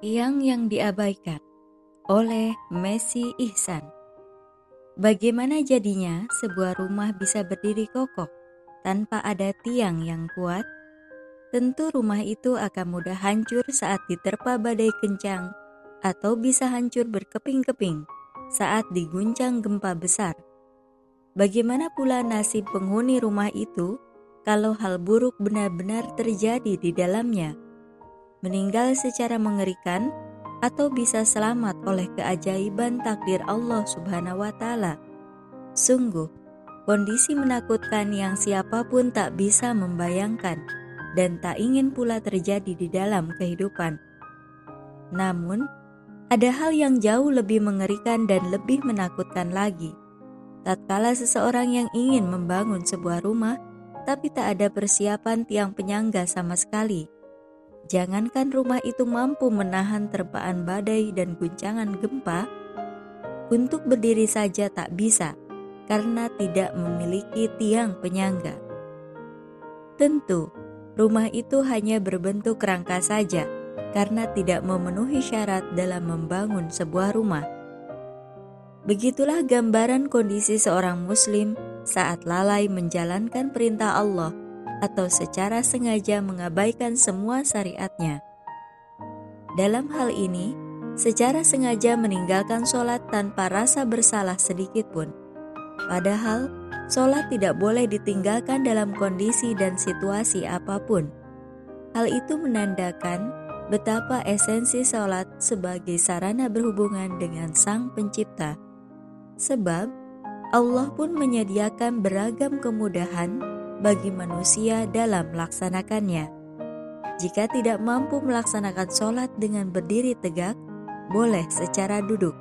Tiang yang diabaikan oleh Messi Ihsan. Bagaimana jadinya sebuah rumah bisa berdiri kokoh tanpa ada tiang yang kuat? Tentu rumah itu akan mudah hancur saat diterpa badai kencang atau bisa hancur berkeping-keping saat diguncang gempa besar. Bagaimana pula nasib penghuni rumah itu kalau hal buruk benar-benar terjadi di dalamnya? Meninggal secara mengerikan, atau bisa selamat oleh keajaiban takdir Allah Subhanahu wa Ta'ala. Sungguh, kondisi menakutkan yang siapa pun tak bisa membayangkan dan tak ingin pula terjadi di dalam kehidupan. Namun, ada hal yang jauh lebih mengerikan dan lebih menakutkan lagi. Tatkala seseorang yang ingin membangun sebuah rumah, tapi tak ada persiapan tiang penyangga sama sekali Jangankan rumah itu mampu menahan terpaan badai dan guncangan gempa, untuk berdiri saja tak bisa karena tidak memiliki tiang penyangga. Tentu, rumah itu hanya berbentuk rangka saja karena tidak memenuhi syarat dalam membangun sebuah rumah. Begitulah gambaran kondisi seorang Muslim saat lalai menjalankan perintah Allah atau secara sengaja mengabaikan semua syariatnya. Dalam hal ini, secara sengaja meninggalkan sholat tanpa rasa bersalah sedikit pun. Padahal, sholat tidak boleh ditinggalkan dalam kondisi dan situasi apa pun. Hal itu menandakan betapa esensi sholat sebagai sarana berhubungan dengan Sang Pencipta. Sebab, Allah pun menyediakan beragam kemudahan bagi manusia dalam melaksanakannya. Jika tidak mampu melaksanakan sholat dengan berdiri tegak, boleh secara duduk.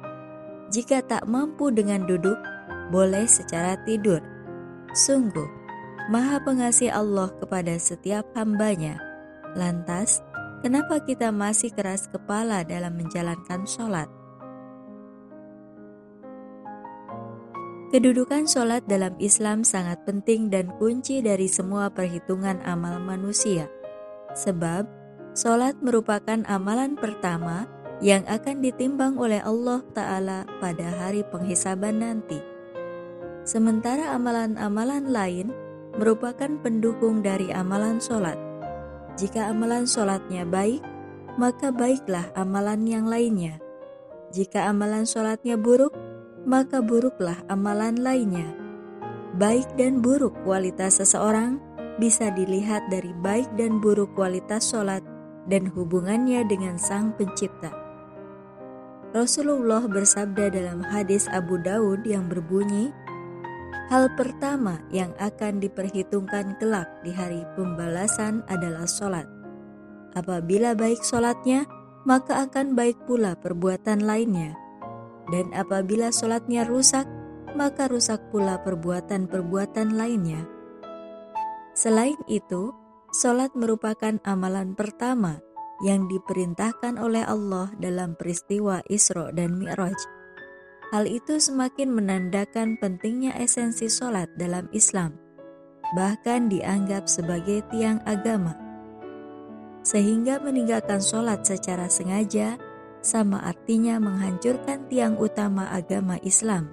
Jika tak mampu dengan duduk, boleh secara tidur. Sungguh, Maha Pengasih Allah kepada setiap hambanya. Lantas, kenapa kita masih keras kepala dalam menjalankan sholat? Kedudukan sholat dalam Islam sangat penting dan kunci dari semua perhitungan amal manusia. Sebab, sholat merupakan amalan pertama yang akan ditimbang oleh Allah Ta'ala pada hari penghisaban nanti. Sementara amalan-amalan lain merupakan pendukung dari amalan sholat. Jika amalan sholatnya baik, maka baiklah amalan yang lainnya. Jika amalan sholatnya buruk, maka buruklah amalan lainnya. Baik dan buruk kualitas seseorang bisa dilihat dari baik dan buruk kualitas sholat dan hubungannya dengan Sang Pencipta. Rasulullah bersabda dalam hadis Abu Daud yang berbunyi, Hal pertama yang akan diperhitungkan kelak di hari pembalasan adalah sholat. Apabila baik sholatnya, maka akan baik pula perbuatan lainnya dan apabila sholatnya rusak, maka rusak pula perbuatan-perbuatan lainnya. Selain itu, sholat merupakan amalan pertama yang diperintahkan oleh Allah dalam peristiwa Isra dan Mi'raj. Hal itu semakin menandakan pentingnya esensi sholat dalam Islam, bahkan dianggap sebagai tiang agama. Sehingga meninggalkan sholat secara sengaja sama artinya menghancurkan tiang utama agama Islam.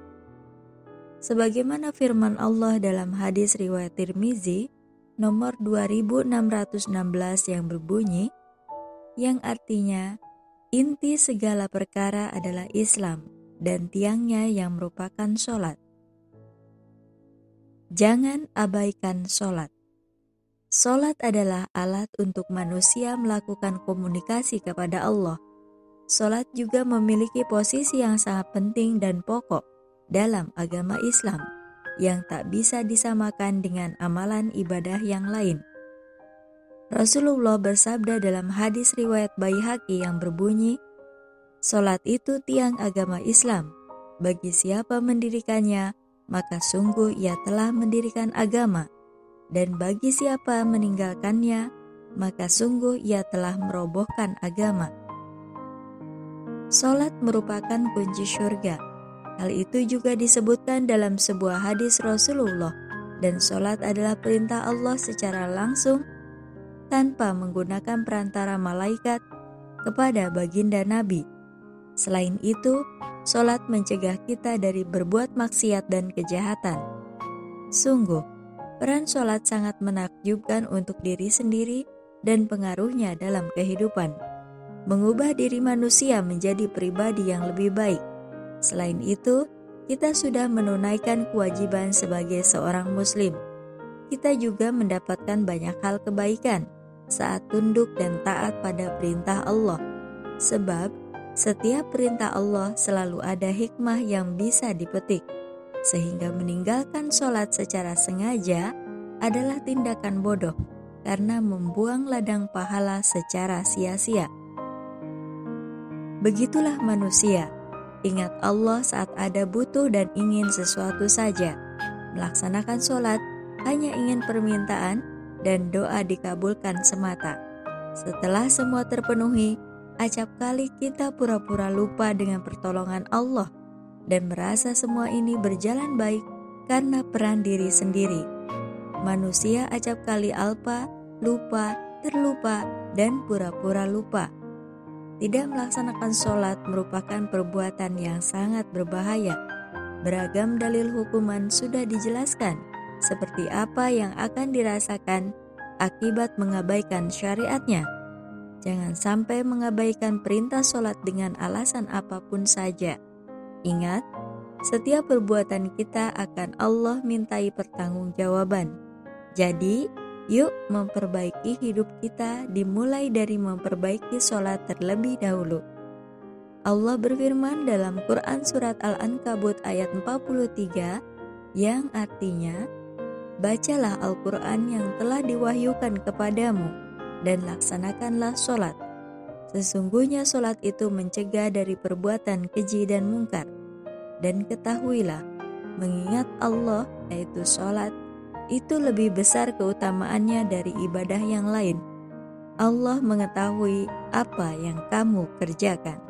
Sebagaimana firman Allah dalam hadis riwayat Tirmizi nomor 2616 yang berbunyi, yang artinya inti segala perkara adalah Islam dan tiangnya yang merupakan sholat. Jangan abaikan sholat. Sholat adalah alat untuk manusia melakukan komunikasi kepada Allah Sholat juga memiliki posisi yang sangat penting dan pokok dalam agama Islam yang tak bisa disamakan dengan amalan ibadah yang lain. Rasulullah bersabda dalam hadis riwayat Baihaqi yang berbunyi, Sholat itu tiang agama Islam. Bagi siapa mendirikannya, maka sungguh ia telah mendirikan agama. Dan bagi siapa meninggalkannya, maka sungguh ia telah merobohkan agama. Solat merupakan kunci syurga. Hal itu juga disebutkan dalam sebuah hadis Rasulullah dan solat adalah perintah Allah secara langsung tanpa menggunakan perantara malaikat kepada baginda Nabi. Selain itu, solat mencegah kita dari berbuat maksiat dan kejahatan. Sungguh, peran solat sangat menakjubkan untuk diri sendiri dan pengaruhnya dalam kehidupan. Mengubah diri manusia menjadi pribadi yang lebih baik. Selain itu, kita sudah menunaikan kewajiban sebagai seorang Muslim. Kita juga mendapatkan banyak hal kebaikan saat tunduk dan taat pada perintah Allah, sebab setiap perintah Allah selalu ada hikmah yang bisa dipetik, sehingga meninggalkan sholat secara sengaja adalah tindakan bodoh karena membuang ladang pahala secara sia-sia. Begitulah manusia, ingat Allah saat ada butuh dan ingin sesuatu saja. Melaksanakan sholat hanya ingin permintaan dan doa dikabulkan semata. Setelah semua terpenuhi, acap kali kita pura-pura lupa dengan pertolongan Allah dan merasa semua ini berjalan baik karena peran diri sendiri. Manusia acap kali alpa, lupa, terlupa, dan pura-pura lupa. Tidak melaksanakan sholat merupakan perbuatan yang sangat berbahaya. Beragam dalil hukuman sudah dijelaskan, seperti apa yang akan dirasakan akibat mengabaikan syariatnya. Jangan sampai mengabaikan perintah sholat dengan alasan apa pun saja. Ingat, setiap perbuatan kita akan Allah mintai pertanggungjawaban. Jadi, yuk memperbaiki hidup kita dimulai dari memperbaiki sholat terlebih dahulu. Allah berfirman dalam Quran Surat Al-Ankabut ayat 43 yang artinya, Bacalah Al-Quran yang telah diwahyukan kepadamu dan laksanakanlah sholat. Sesungguhnya sholat itu mencegah dari perbuatan keji dan mungkar. Dan ketahuilah, mengingat Allah yaitu sholat, itu lebih besar keutamaannya dari ibadah yang lain. Allah mengetahui apa yang kamu kerjakan.